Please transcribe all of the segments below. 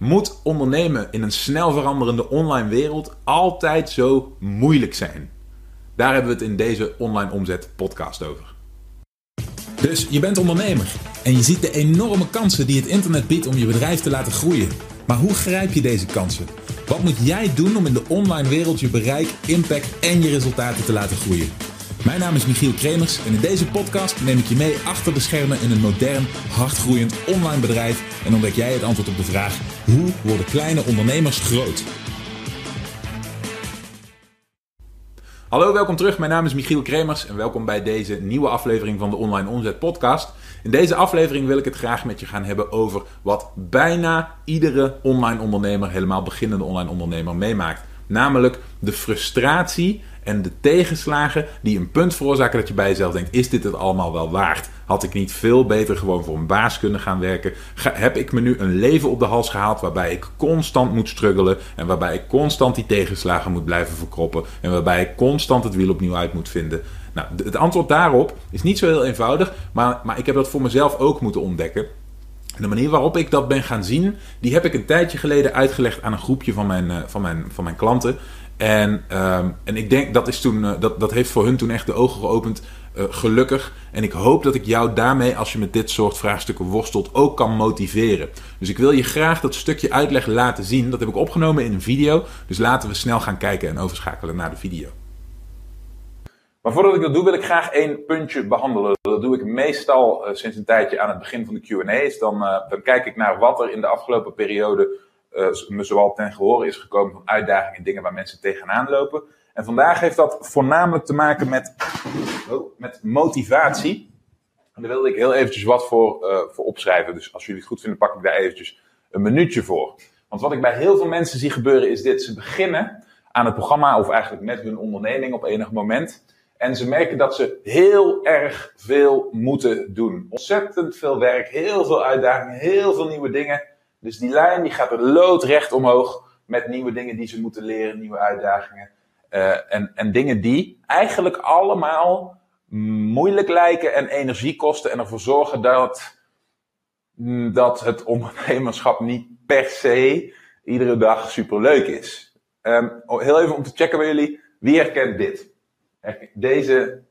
Moet ondernemen in een snel veranderende online wereld altijd zo moeilijk zijn? Daar hebben we het in deze online omzet podcast over. Dus je bent ondernemer en je ziet de enorme kansen die het internet biedt om je bedrijf te laten groeien. Maar hoe grijp je deze kansen? Wat moet jij doen om in de online wereld je bereik, impact en je resultaten te laten groeien? Mijn naam is Michiel Kremers en in deze podcast neem ik je mee achter de schermen in een modern, hardgroeiend online bedrijf en ontdek jij het antwoord op de vraag: hoe worden kleine ondernemers groot? Hallo, welkom terug. Mijn naam is Michiel Kremers en welkom bij deze nieuwe aflevering van de Online Omzet Podcast. In deze aflevering wil ik het graag met je gaan hebben over wat bijna iedere online ondernemer, helemaal beginnende online ondernemer, meemaakt. Namelijk de frustratie en de tegenslagen die een punt veroorzaken dat je bij jezelf denkt: is dit het allemaal wel waard? Had ik niet veel beter gewoon voor een baas kunnen gaan werken? heb ik me nu een leven op de hals gehaald waarbij ik constant moet struggelen en waarbij ik constant die tegenslagen moet blijven verkroppen en waarbij ik constant het wiel opnieuw uit moet vinden? Nou, het antwoord daarop is niet zo heel eenvoudig, maar, maar ik heb dat voor mezelf ook moeten ontdekken. En de manier waarop ik dat ben gaan zien, die heb ik een tijdje geleden uitgelegd aan een groepje van mijn, eh, van mijn, van mijn klanten. En, ehm, en ik denk dat, is toen, uh, dat, dat heeft voor hun toen echt de ogen geopend. Uh, gelukkig. En ik hoop dat ik jou daarmee, als je met dit soort vraagstukken worstelt, ook kan motiveren. Dus ik wil je graag dat stukje uitleg laten zien. Dat heb ik opgenomen in een video. Dus laten we snel gaan kijken en overschakelen naar de video. Maar voordat ik dat doe, wil ik graag één puntje behandelen. Dat doe ik meestal uh, sinds een tijdje aan het begin van de QA's. Dan, dan kijk ik naar wat er in de afgelopen periode me zoal ten gehore is gekomen van uitdagingen en dingen waar mensen tegenaan lopen. En vandaag heeft dat voornamelijk te maken met, oh, met motivatie. En daar wilde ik heel eventjes wat voor, uh, voor opschrijven. Dus als jullie het goed vinden, pak ik daar eventjes een minuutje voor. Want wat ik bij heel veel mensen zie gebeuren is dit. Ze beginnen aan het programma of eigenlijk met hun onderneming op enig moment. En ze merken dat ze heel erg veel moeten doen. Ontzettend veel werk, heel veel uitdagingen, heel veel nieuwe dingen. Dus die lijn die gaat er loodrecht omhoog met nieuwe dingen die ze moeten leren, nieuwe uitdagingen. Uh, en, en dingen die eigenlijk allemaal moeilijk lijken en energie kosten en ervoor zorgen dat, mm, dat het ondernemerschap niet per se iedere dag superleuk is. Um, heel even om te checken bij jullie, wie herkent dit? Deze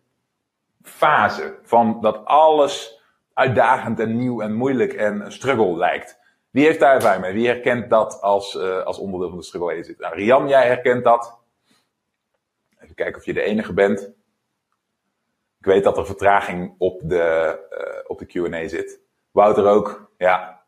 fase van dat alles uitdagend en nieuw en moeilijk en struggle lijkt. Wie heeft daar ervaring mee? Wie herkent dat als, uh, als onderdeel van de struggle agent? Nou, Rian, jij herkent dat. Even kijken of je de enige bent. Ik weet dat er vertraging op de, uh, op de Q&A zit. Wouter ook, ja.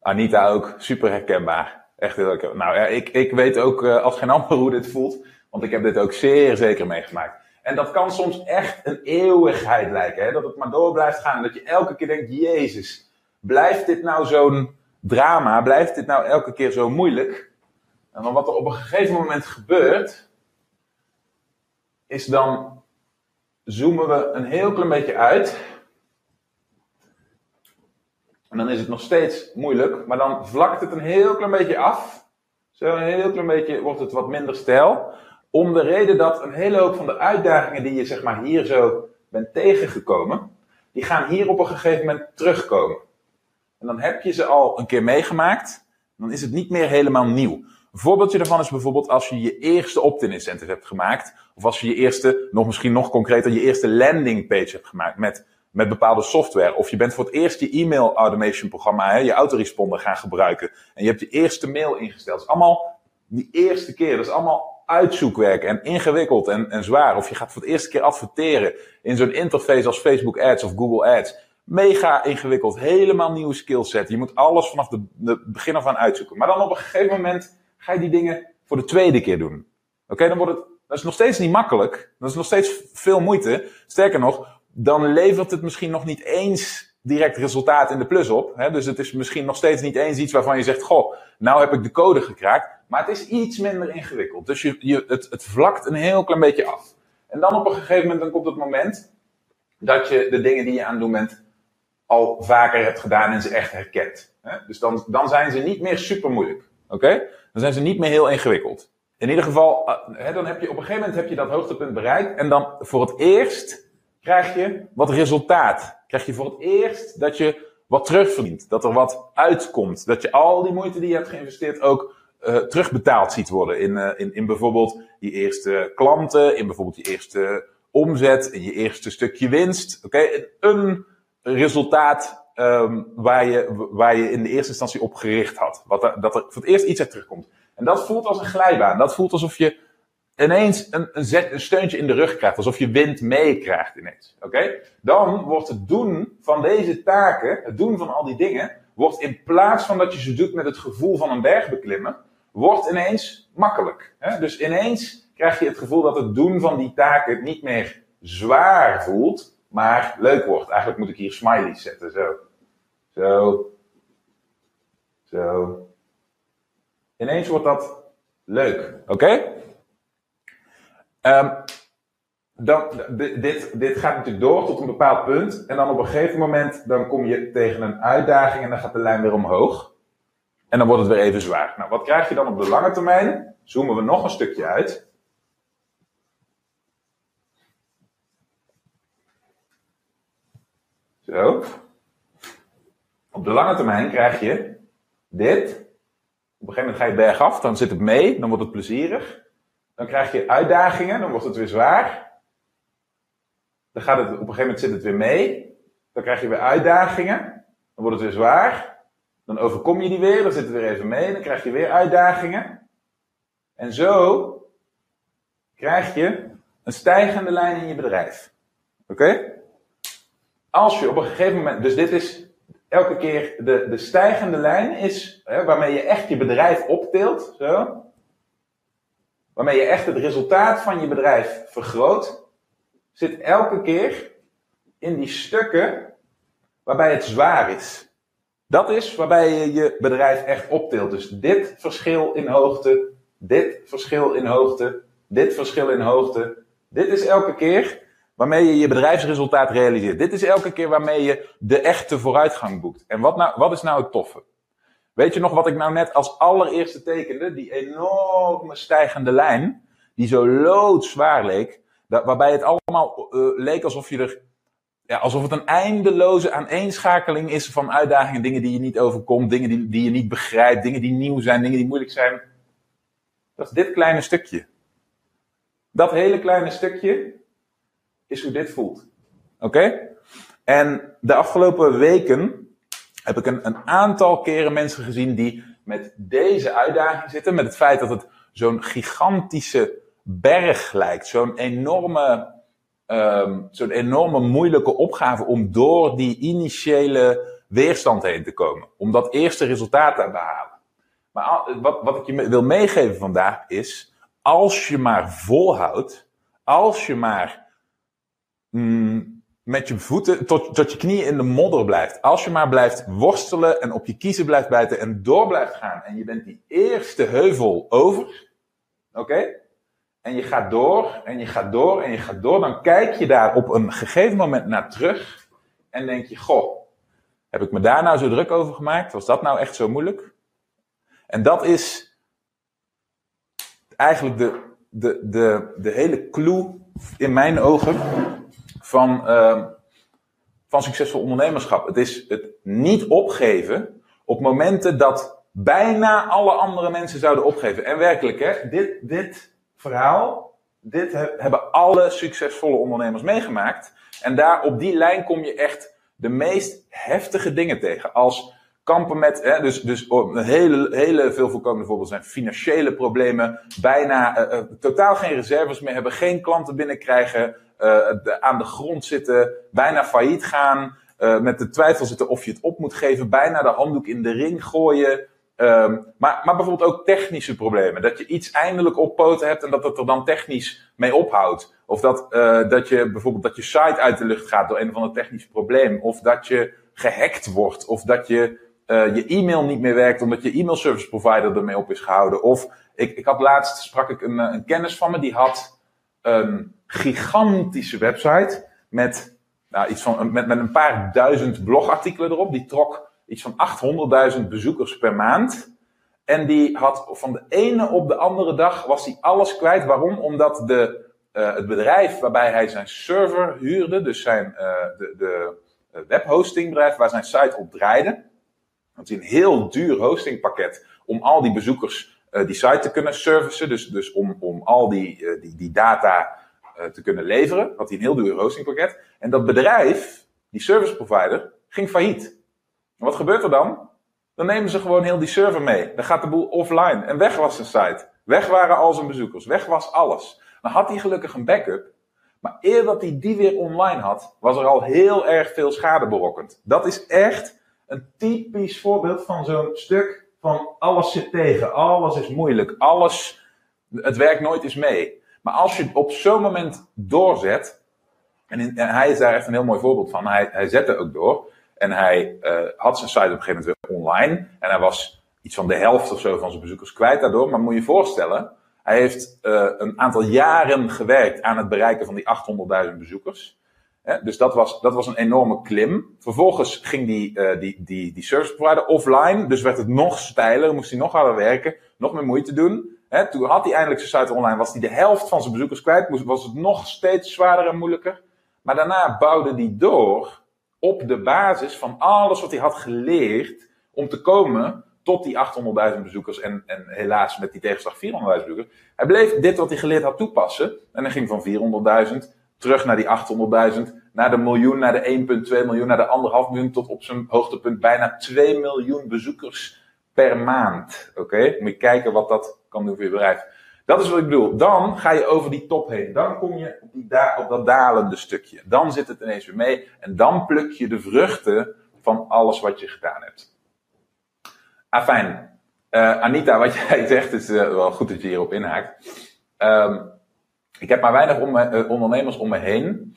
Anita ook, super herkenbaar. Echt heel herkenbaar. Nou ja, ik, ik weet ook uh, als geen ander hoe dit voelt. Want ik heb dit ook zeer zeker meegemaakt. En dat kan soms echt een eeuwigheid lijken. Hè? Dat het maar door blijft gaan. Dat je elke keer denkt, Jezus blijft dit nou zo'n drama? Blijft dit nou elke keer zo moeilijk? En wat er op een gegeven moment gebeurt, is dan zoomen we een heel klein beetje uit. En dan is het nog steeds moeilijk, maar dan vlakt het een heel klein beetje af. Zo een heel klein beetje wordt het wat minder stijl. Om de reden dat een hele hoop van de uitdagingen die je zeg maar hier zo bent tegengekomen, die gaan hier op een gegeven moment terugkomen. En dan heb je ze al een keer meegemaakt. Dan is het niet meer helemaal nieuw. Een voorbeeldje daarvan is bijvoorbeeld als je je eerste opt-in incentive hebt gemaakt. Of als je je eerste, nog misschien nog concreter, je eerste landing page hebt gemaakt met, met bepaalde software. Of je bent voor het eerst je e-mail automation programma, hè, je autoresponder gaan gebruiken. En je hebt je eerste mail ingesteld. Dat is allemaal die eerste keer. Dat is allemaal uitzoekwerk en ingewikkeld en, en zwaar. Of je gaat voor het eerste keer adverteren in zo'n interface als Facebook Ads of Google Ads. Mega ingewikkeld, helemaal nieuwe skillset. Je moet alles vanaf de, begin af aan uitzoeken. Maar dan op een gegeven moment ga je die dingen voor de tweede keer doen. Oké, dan wordt het, dat is nog steeds niet makkelijk. Dat is nog steeds veel moeite. Sterker nog, dan levert het misschien nog niet eens direct resultaat in de plus op. Hè? Dus het is misschien nog steeds niet eens iets waarvan je zegt, goh, nou heb ik de code gekraakt. Maar het is iets minder ingewikkeld. Dus je, je, het, het vlakt een heel klein beetje af. En dan op een gegeven moment dan komt het moment dat je de dingen die je aan het doen bent al vaker hebt gedaan en ze echt herkent. Dus dan, dan zijn ze niet meer super moeilijk. Oké? Dan zijn ze niet meer heel ingewikkeld. In ieder geval, uh, dan heb je op een gegeven moment heb je dat hoogtepunt bereikt. En dan voor het eerst krijg je wat resultaat. Krijg je voor het eerst dat je wat terugverdient. Dat er wat uitkomt. Dat je al die moeite die je hebt geïnvesteerd ook uh, terugbetaald ziet worden. In, uh, in, in bijvoorbeeld je eerste klanten, in bijvoorbeeld je eerste omzet, in je eerste stukje winst. Oké? Een resultaat um, waar, je, waar je in de eerste instantie op gericht had. Wat er, dat er voor het eerst iets uit terugkomt. En dat voelt als een glijbaan. Dat voelt alsof je ineens een, een, zet, een steuntje in de rug krijgt. Alsof je wind meekrijgt ineens. Oké? Dan wordt het doen van deze taken, het doen van al die dingen, wordt in plaats van dat je ze doet met het gevoel van een berg beklimmen, wordt ineens makkelijk. Hè? Dus ineens krijg je het gevoel dat het doen van die taken niet meer zwaar voelt, maar leuk wordt. Eigenlijk moet ik hier smileys zetten, zo. Zo. Zo. Ineens wordt dat leuk, oké? Um, dan, dit, dit gaat natuurlijk door tot een bepaald punt. En dan op een gegeven moment dan kom je tegen een uitdaging en dan gaat de lijn weer omhoog. En dan wordt het weer even zwaar. Nou, wat krijg je dan op de lange termijn? Zoomen we nog een stukje uit. Zo. Op de lange termijn krijg je dit. Op een gegeven moment ga je bergaf, dan zit het mee, dan wordt het plezierig. Dan krijg je uitdagingen, dan wordt het weer zwaar. Dan gaat het, op een gegeven moment zit het weer mee. Dan krijg je weer uitdagingen. Dan wordt het weer zwaar. Dan overkom je die weer, dan zit het weer even mee. Dan krijg je weer uitdagingen. En zo krijg je een stijgende lijn in je bedrijf. Oké? Als je op een gegeven moment, dus dit is elke keer de, de stijgende lijn is hè, waarmee je echt je bedrijf optilt. Zo waarmee je echt het resultaat van je bedrijf vergroot, zit elke keer in die stukken waarbij het zwaar is. Dat is waarbij je je bedrijf echt optilt. Dus dit verschil in hoogte, dit verschil in hoogte, dit verschil in hoogte. Dit is elke keer waarmee je je bedrijfsresultaat realiseert. Dit is elke keer waarmee je de echte vooruitgang boekt. En wat, nou, wat is nou het toffe? Weet je nog wat ik nou net als allereerste tekende? Die enorme stijgende lijn, die zo loodzwaar leek, waarbij het allemaal uh, leek alsof je er, ja, alsof het een eindeloze aaneenschakeling is van uitdagingen, dingen die je niet overkomt, dingen die, die je niet begrijpt, dingen die nieuw zijn, dingen die moeilijk zijn. Dat is dit kleine stukje. Dat hele kleine stukje is hoe dit voelt. Oké? En de afgelopen weken heb ik een, een aantal keren mensen gezien die met deze uitdaging zitten. Met het feit dat het zo'n gigantische berg lijkt. Zo'n enorme, um, zo'n enorme moeilijke opgave om door die initiële weerstand heen te komen. Om dat eerste resultaat te behalen. Maar wat, wat ik je wil meegeven vandaag is, als je maar volhoudt, als je maar mm, met je voeten tot, tot je knieën in de modder blijft. Als je maar blijft worstelen en op je kiezen blijft bijten en door blijft gaan. En je bent die eerste heuvel over. Oké? En je gaat door en je gaat door en je gaat door. Dan kijk je daar op een gegeven moment naar terug. En denk je, goh, heb ik me daar nou zo druk over gemaakt? Was dat nou echt zo moeilijk? En dat is eigenlijk de, de, de, de hele clue in mijn ogen van, uh, van succesvol ondernemerschap. Het is het niet opgeven op momenten dat bijna alle andere mensen zouden opgeven. En werkelijk, hè, dit, dit verhaal, dit hebben alle succesvolle ondernemers meegemaakt. En daar op die lijn kom je echt de meest heftige dingen tegen. Als kampen met, hè, dus, dus een hele, hele veel voorkomende voorbeelden zijn financiële problemen, bijna uh, uh, totaal geen reserves meer hebben, geen klanten binnenkrijgen, uh, aan de grond zitten, bijna failliet gaan, met de twijfel zitten of je het op moet geven, bijna de handdoek in de ring gooien. Um, maar, maar bijvoorbeeld ook technische problemen. Dat je iets eindelijk op poten hebt en dat het er dan technisch mee ophoudt. Of dat, dat je bijvoorbeeld dat je site uit de lucht gaat door een of ander technisch probleem. Of dat je gehackt wordt. Of dat je uh, je e-mail niet meer werkt omdat je e-mail service provider ermee op is gehouden. Of ik, ik had laatst sprak ik een, een kennis van me die had een gigantische website met, nou, iets van, met, met een paar duizend blogartikelen erop. Die trok iets van 800.000 bezoekers per maand. En die had van de ene op de andere dag was hij alles kwijt. Waarom? Omdat de, uh, het bedrijf waarbij hij zijn server huurde, dus zijn, uh, de, de, webhostingbedrijf waar zijn site op draaide. Dat is een heel duur hostingpakket om al die bezoekers die site te kunnen servicen. Dus, dus om, om al die, die, die data te kunnen leveren. Had hij een heel duur hostingpakket. En dat bedrijf, die service provider, ging failliet. En wat gebeurt er dan? Dan nemen ze gewoon heel die server mee. Dan gaat de boel offline. En weg was zijn site. Weg waren al zijn bezoekers. Weg was alles. Dan had hij gelukkig een backup. Maar eer dat hij die weer online had, was er al heel erg veel schade berokkend. Dat is echt een typisch voorbeeld van zo'n stuk van alles zit tegen, alles is moeilijk, alles, het werkt nooit eens mee. Maar als je op zo'n moment doorzet, en, hij is daar echt een heel mooi voorbeeld van, hij, hij zette ook door, en hij uh, had zijn site op een gegeven moment online, en hij was iets van de helft of zo van zijn bezoekers kwijt daardoor, maar moet je je voorstellen, hij heeft uh, een aantal jaren gewerkt aan het bereiken van die 800.000 bezoekers. Dus dat was, dat was een enorme klim. Vervolgens ging die, uh, die, die, die service provider offline. Dus werd het nog steiler. Moest hij nog harder werken. Nog meer moeite doen. toen had hij eindelijk zijn site online. Was hij de helft van zijn bezoekers kwijt. Moest, was het nog steeds zwaarder en moeilijker. Maar daarna bouwde hij door op de basis van alles wat hij had geleerd. Om te komen tot die 800.000 bezoekers en, en helaas met die tegenslag 400.000 bezoekers. Hij bleef dit wat hij geleerd had toepassen en hij ging van 400.000 terug naar die 800.000, naar de miljoen, naar de 1,2 miljoen, naar de 1,5 miljoen, tot op zijn hoogtepunt bijna 2 miljoen bezoekers per maand. Oké, moet je kijken wat dat kan doen voor je bedrijf. Dat is wat ik bedoel. Dan ga je over die top heen. Dan kom je op, die op dat dalende stukje. Dan zit het ineens weer mee. En dan pluk je de vruchten van alles wat je gedaan hebt. Afijn. Uh, Anita, wat jij zegt is uh, wel goed dat je hierop inhaakt. Um, ik heb maar weinig om me, uh, ondernemers om me heen.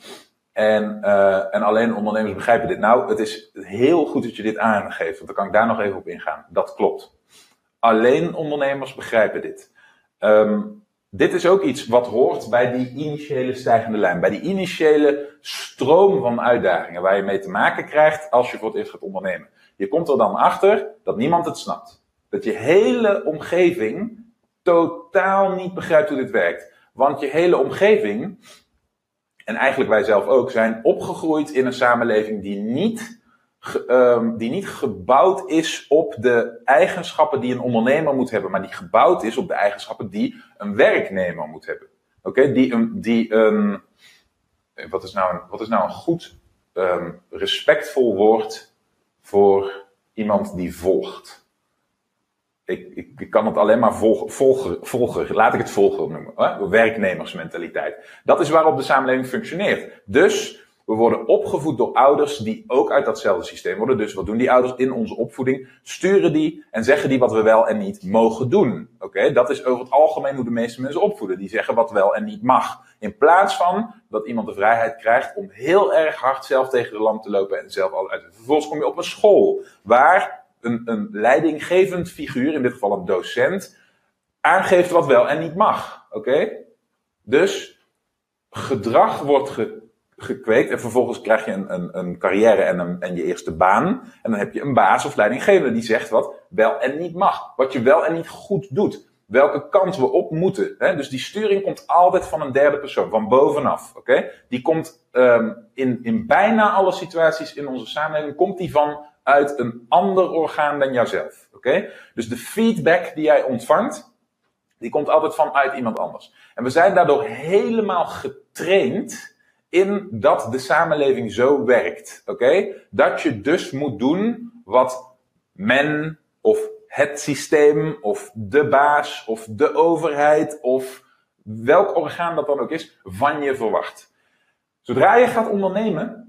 En, en alleen ondernemers begrijpen dit. Nou, het is heel goed dat je dit aangeeft, want dan kan ik daar nog even op ingaan. Dat klopt. Alleen ondernemers begrijpen dit. Um, dit is ook iets wat hoort bij die initiële stijgende lijn. Bij die initiële stroom van uitdagingen waar je mee te maken krijgt als je voor het eerst gaat ondernemen. Je komt er dan achter dat niemand het snapt. Dat je hele omgeving totaal niet begrijpt hoe dit werkt. Want je hele omgeving, en eigenlijk wij zelf ook, zijn opgegroeid in een samenleving die niet, um, die niet gebouwd is op de eigenschappen die een ondernemer moet hebben, maar die gebouwd is op de eigenschappen die een werknemer moet hebben. Oké, die een, die een, wat is nou een, wat is nou een goed, um, respectvol woord voor iemand die volgt. Ik, ik, ik kan het alleen maar volgen, volgen, volgen, laat ik het volgen noemen. Hè? Werknemersmentaliteit. Dat is waarop de samenleving functioneert. Dus we worden opgevoed door ouders die ook uit datzelfde systeem worden. Dus wat doen die ouders in onze opvoeding? Sturen die en zeggen die wat we wel en niet mogen doen. Oké, dat is over het algemeen hoe de meeste mensen opvoeden. Die zeggen wat wel en niet mag. In plaats van dat iemand de vrijheid krijgt om heel erg hard zelf tegen de lamp te lopen en zelf al uit. Vervolgens kom je op een school waar een, een leidinggevend figuur, in dit geval een docent, aangeeft wat wel en niet mag. Oké? Dus gedrag wordt ge gekweekt. En vervolgens krijg je een, een, een carrière en, een, en je eerste baan. En dan heb je een baas of leidinggevende die zegt wat wel en niet mag. Wat je wel en niet goed doet. Welke kant we op moeten. Hè? Dus die sturing komt altijd van een derde persoon, van bovenaf. Oké? Die komt um, in, in bijna alle situaties in onze samenleving, komt die van uit een ander orgaan dan jouzelf. Oké? Dus de feedback die jij ontvangt, die komt altijd vanuit iemand anders. En we zijn daardoor helemaal getraind in dat de samenleving zo werkt. Oké? Dat je dus moet doen wat men of het systeem of de baas of de overheid of welk orgaan dat dan ook is, van je verwacht. Zodra je gaat ondernemen,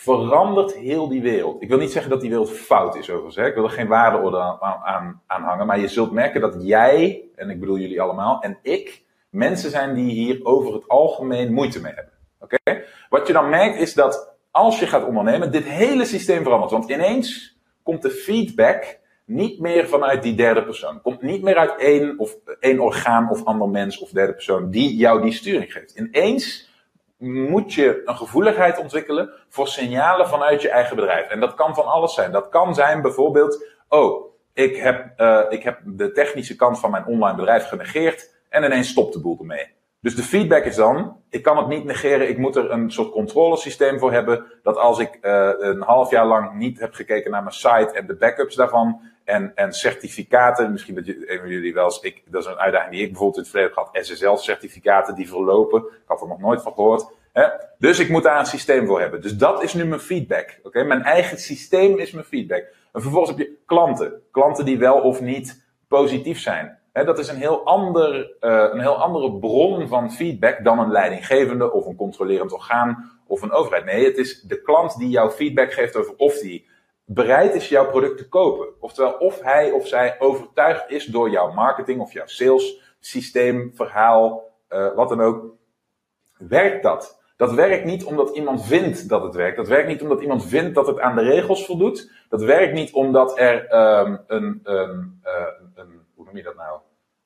verandert heel die wereld. Ik wil niet zeggen dat die wereld fout is overigens. Hè? Ik wil er geen waardeorde aan, aan, aan hangen. Maar je zult merken dat jij, en ik bedoel jullie allemaal, en ik, mensen zijn die hier over het algemeen moeite mee hebben. Oké? Wat je dan merkt is dat als je gaat ondernemen, dit hele systeem verandert. Want ineens komt de feedback niet meer vanuit die derde persoon. Komt niet meer uit één, of, één orgaan of ander mens of derde persoon die jou die sturing geeft. Ineens moet je een gevoeligheid ontwikkelen voor signalen vanuit je eigen bedrijf. En dat kan van alles zijn. Dat kan zijn bijvoorbeeld, oh, ik heb, uh, ik heb de technische kant van mijn online bedrijf genegeerd en ineens stopt de boel ermee. Dus de feedback is dan, ik kan het niet negeren, ik moet er een soort controlesysteem voor hebben, dat als ik uh, een half jaar lang niet heb gekeken naar mijn site en de backups daarvan, en, en certificaten, misschien dat jullie wel eens, ik, dat is een uitdaging die ik bijvoorbeeld in het verleden had, SSL-certificaten die verlopen, ik had er nog nooit van gehoord. Hè? Dus ik moet daar een systeem voor hebben. Dus dat is nu mijn feedback. Oké, Mijn eigen systeem is mijn feedback. En vervolgens heb je klanten. Klanten die wel of niet positief zijn dat is een heel, ander, uh, een heel andere bron van feedback dan een leidinggevende of een controlerend orgaan of een overheid. Nee, het is de klant die jouw feedback geeft over of die bereid is jouw product te kopen. Oftewel, of hij of zij overtuigd is door jouw marketing of jouw sales systeem, verhaal, uh, wat dan ook. Werkt dat? Dat werkt niet omdat iemand vindt dat het werkt. Dat werkt niet omdat iemand vindt dat het aan de regels voldoet. Dat werkt niet omdat er um, een, uh, een, hoe noem je dat nou?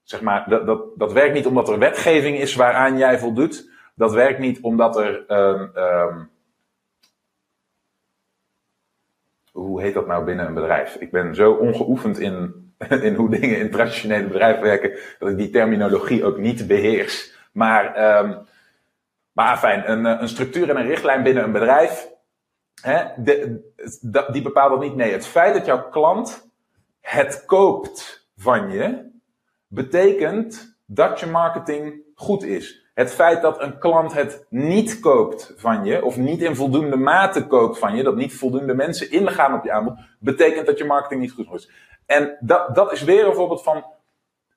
Zeg maar, dat, dat, dat werkt niet omdat er wetgeving is waaraan jij voldoet. Dat werkt niet omdat er. Um, um, hoe heet dat nou binnen een bedrijf? Ik ben zo ongeoefend in, in hoe dingen in traditionele bedrijven werken, dat ik die terminologie ook niet beheers. Maar, um, maar fijn, een, een structuur en een richtlijn binnen een bedrijf, hè, de, die bepaalt dat niet. Nee, het feit dat jouw klant het koopt van je, betekent dat je marketing goed is. Het feit dat een klant het niet koopt van je, of niet in voldoende mate koopt van je, dat niet voldoende mensen ingaan op je aanbod, betekent dat je marketing niet goed is. En dat, dat is weer een voorbeeld van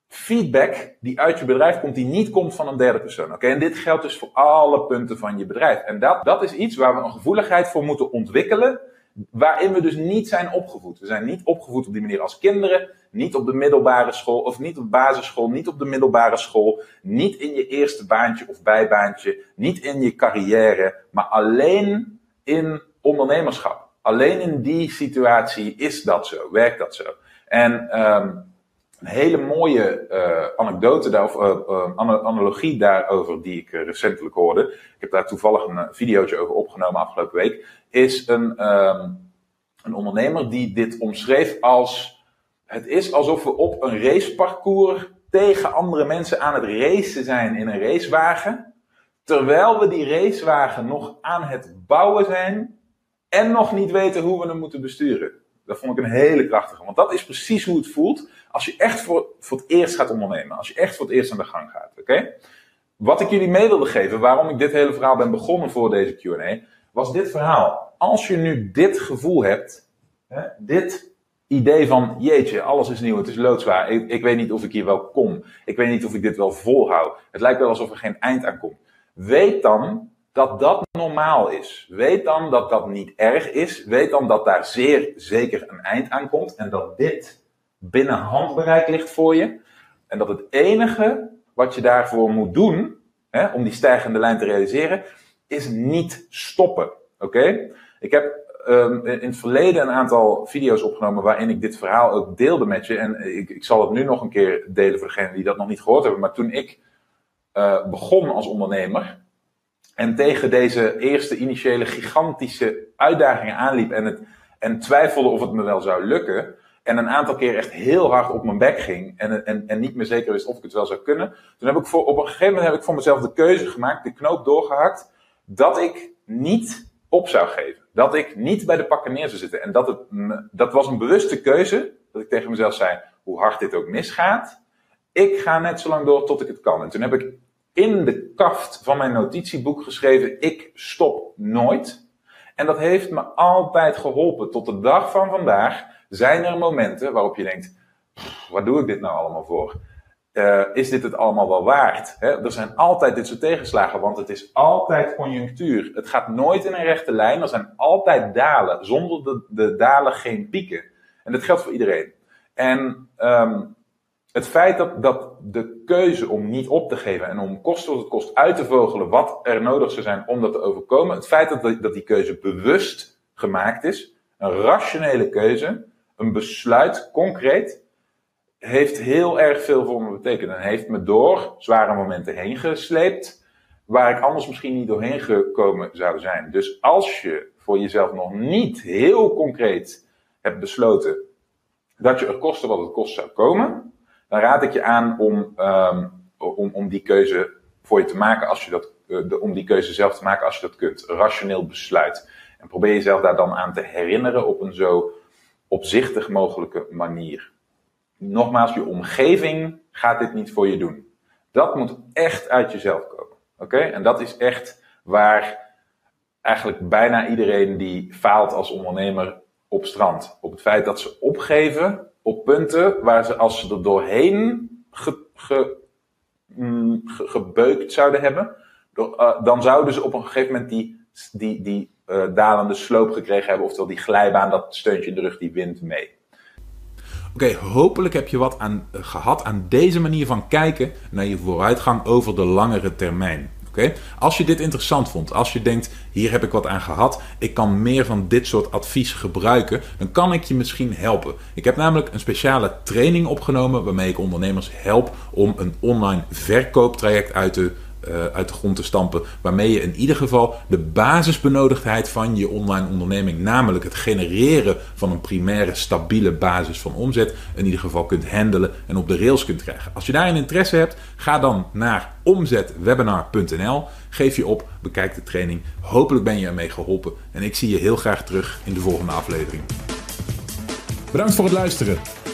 feedback die uit je bedrijf komt, die niet komt van een derde persoon. Oké, en dit geldt dus voor alle punten van je bedrijf. En dat, dat is iets waar we een gevoeligheid voor moeten ontwikkelen waarin we dus niet zijn opgevoed. We zijn niet opgevoed op die manier als kinderen, niet op de middelbare school, of niet op basisschool, niet op de middelbare school, niet in je eerste baantje of bijbaantje, niet in je carrière, maar alleen in ondernemerschap. Alleen in die situatie is dat zo, werkt dat zo. En um, een hele mooie uh, anekdote daar, of uh, uh, analogie daarover die ik recentelijk hoorde. Ik heb daar toevallig een videootje over opgenomen afgelopen week. Is een, um, een ondernemer die dit omschreef als: Het is alsof we op een raceparcours tegen andere mensen aan het racen zijn in een racewagen. Terwijl we die racewagen nog aan het bouwen zijn en nog niet weten hoe we hem moeten besturen. Dat vond ik een hele krachtige, want dat is precies hoe het voelt als je echt voor, voor het eerst gaat ondernemen. Als je echt voor het eerst aan de gang gaat. Oké? Wat ik jullie mee wilde geven, waarom ik dit hele verhaal ben begonnen voor deze QA, was dit verhaal. Als je nu dit gevoel hebt, hè, dit idee van, jeetje, alles is nieuw, het is loodzwaar, ik, ik weet niet of ik hier wel kom, ik weet niet of ik dit wel volhoud, het lijkt wel alsof er geen eind aan komt. Weet dan dat dat normaal is. Weet dan dat dat niet erg is. Weet dan dat daar zeer zeker een eind aan komt en dat dit binnen handbereik ligt voor je. En dat het enige wat je daarvoor moet doen, hè, om die stijgende lijn te realiseren, is niet stoppen. Oké? Ik heb um, in het verleden een aantal video's opgenomen waarin ik dit verhaal ook deelde met je. En ik, ik zal het nu nog een keer delen voor degenen die dat nog niet gehoord hebben. Maar toen ik uh, begon als ondernemer en tegen deze eerste initiële gigantische uitdagingen aanliep en, het, en twijfelde of het me wel zou lukken, en een aantal keer echt heel hard op mijn bek ging. En, en, en niet meer zeker wist of ik het wel zou kunnen. Toen heb ik voor, op een gegeven moment heb ik voor mezelf de keuze gemaakt, de knoop doorgehakt. Dat ik niet op zou geven. Dat ik niet bij de pakken neer zou zitten. En dat, het, dat was een bewuste keuze. Dat ik tegen mezelf zei, hoe hard dit ook misgaat. Ik ga net zo lang door tot ik het kan. En toen heb ik in de kaft van mijn notitieboek geschreven, ik stop nooit. En dat heeft me altijd geholpen tot de dag van vandaag zijn er momenten waarop je denkt, waar doe ik dit nou allemaal voor? Uh, is dit het allemaal wel waard? Hè? Er zijn altijd dit soort tegenslagen, want het is altijd conjunctuur. Het gaat nooit in een rechte lijn. Er zijn altijd dalen. Zonder de, de dalen geen pieken. En dat geldt voor iedereen. En um, het feit dat, dat de keuze om niet op te geven en om kost het kost uit te vogelen wat er nodig zou zijn om dat te overkomen. Het feit dat, dat die keuze bewust gemaakt is, een rationele keuze, een besluit, concreet, heeft heel erg veel voor me betekend. En heeft me door zware momenten heen gesleept, waar ik anders misschien niet doorheen gekomen zou zijn. Dus als je voor jezelf nog niet heel concreet hebt besloten dat je er kosten wat het kost zou komen, dan raad ik je aan om, um, om, om die keuze voor je te maken als je dat, de, om die keuze zelf te maken als je dat kunt. Rationeel besluit. En probeer jezelf daar dan aan te herinneren op een zo opzichtig mogelijke manier. Nogmaals, je omgeving gaat dit niet voor je doen. Dat moet echt uit jezelf komen. Oké? En dat is echt waar eigenlijk bijna iedereen die faalt als ondernemer op strand. Op het feit dat ze opgeven op punten waar ze als ze er doorheen ge, mm, gebeukt zouden hebben, uh, dan zouden ze op een gegeven moment die, die, die uh, dalende sloop gekregen hebben, oftewel die glijbaan, dat steuntje in de rug, die wind mee. Oké, hopelijk heb je wat aan, uh, gehad aan deze manier van kijken naar je vooruitgang over de langere termijn. Als je dit interessant vond, als je denkt, hier heb ik wat aan gehad, ik kan meer van dit soort advies gebruiken, dan kan ik je misschien helpen. Ik heb namelijk een speciale training opgenomen waarmee ik ondernemers help om een online verkooptraject uit te uh, uit de grond te stampen. Waarmee je in ieder geval de basisbenodigdheid van je online onderneming, namelijk het genereren van een primaire stabiele basis van omzet, in ieder geval kunt handelen en op de rails kunt krijgen. Als je daarin interesse hebt, ga dan naar omzetwebinar.nl. Geef je op, bekijk de training. Hopelijk ben je ermee geholpen en ik zie je heel graag terug in de volgende aflevering. Bedankt voor het luisteren.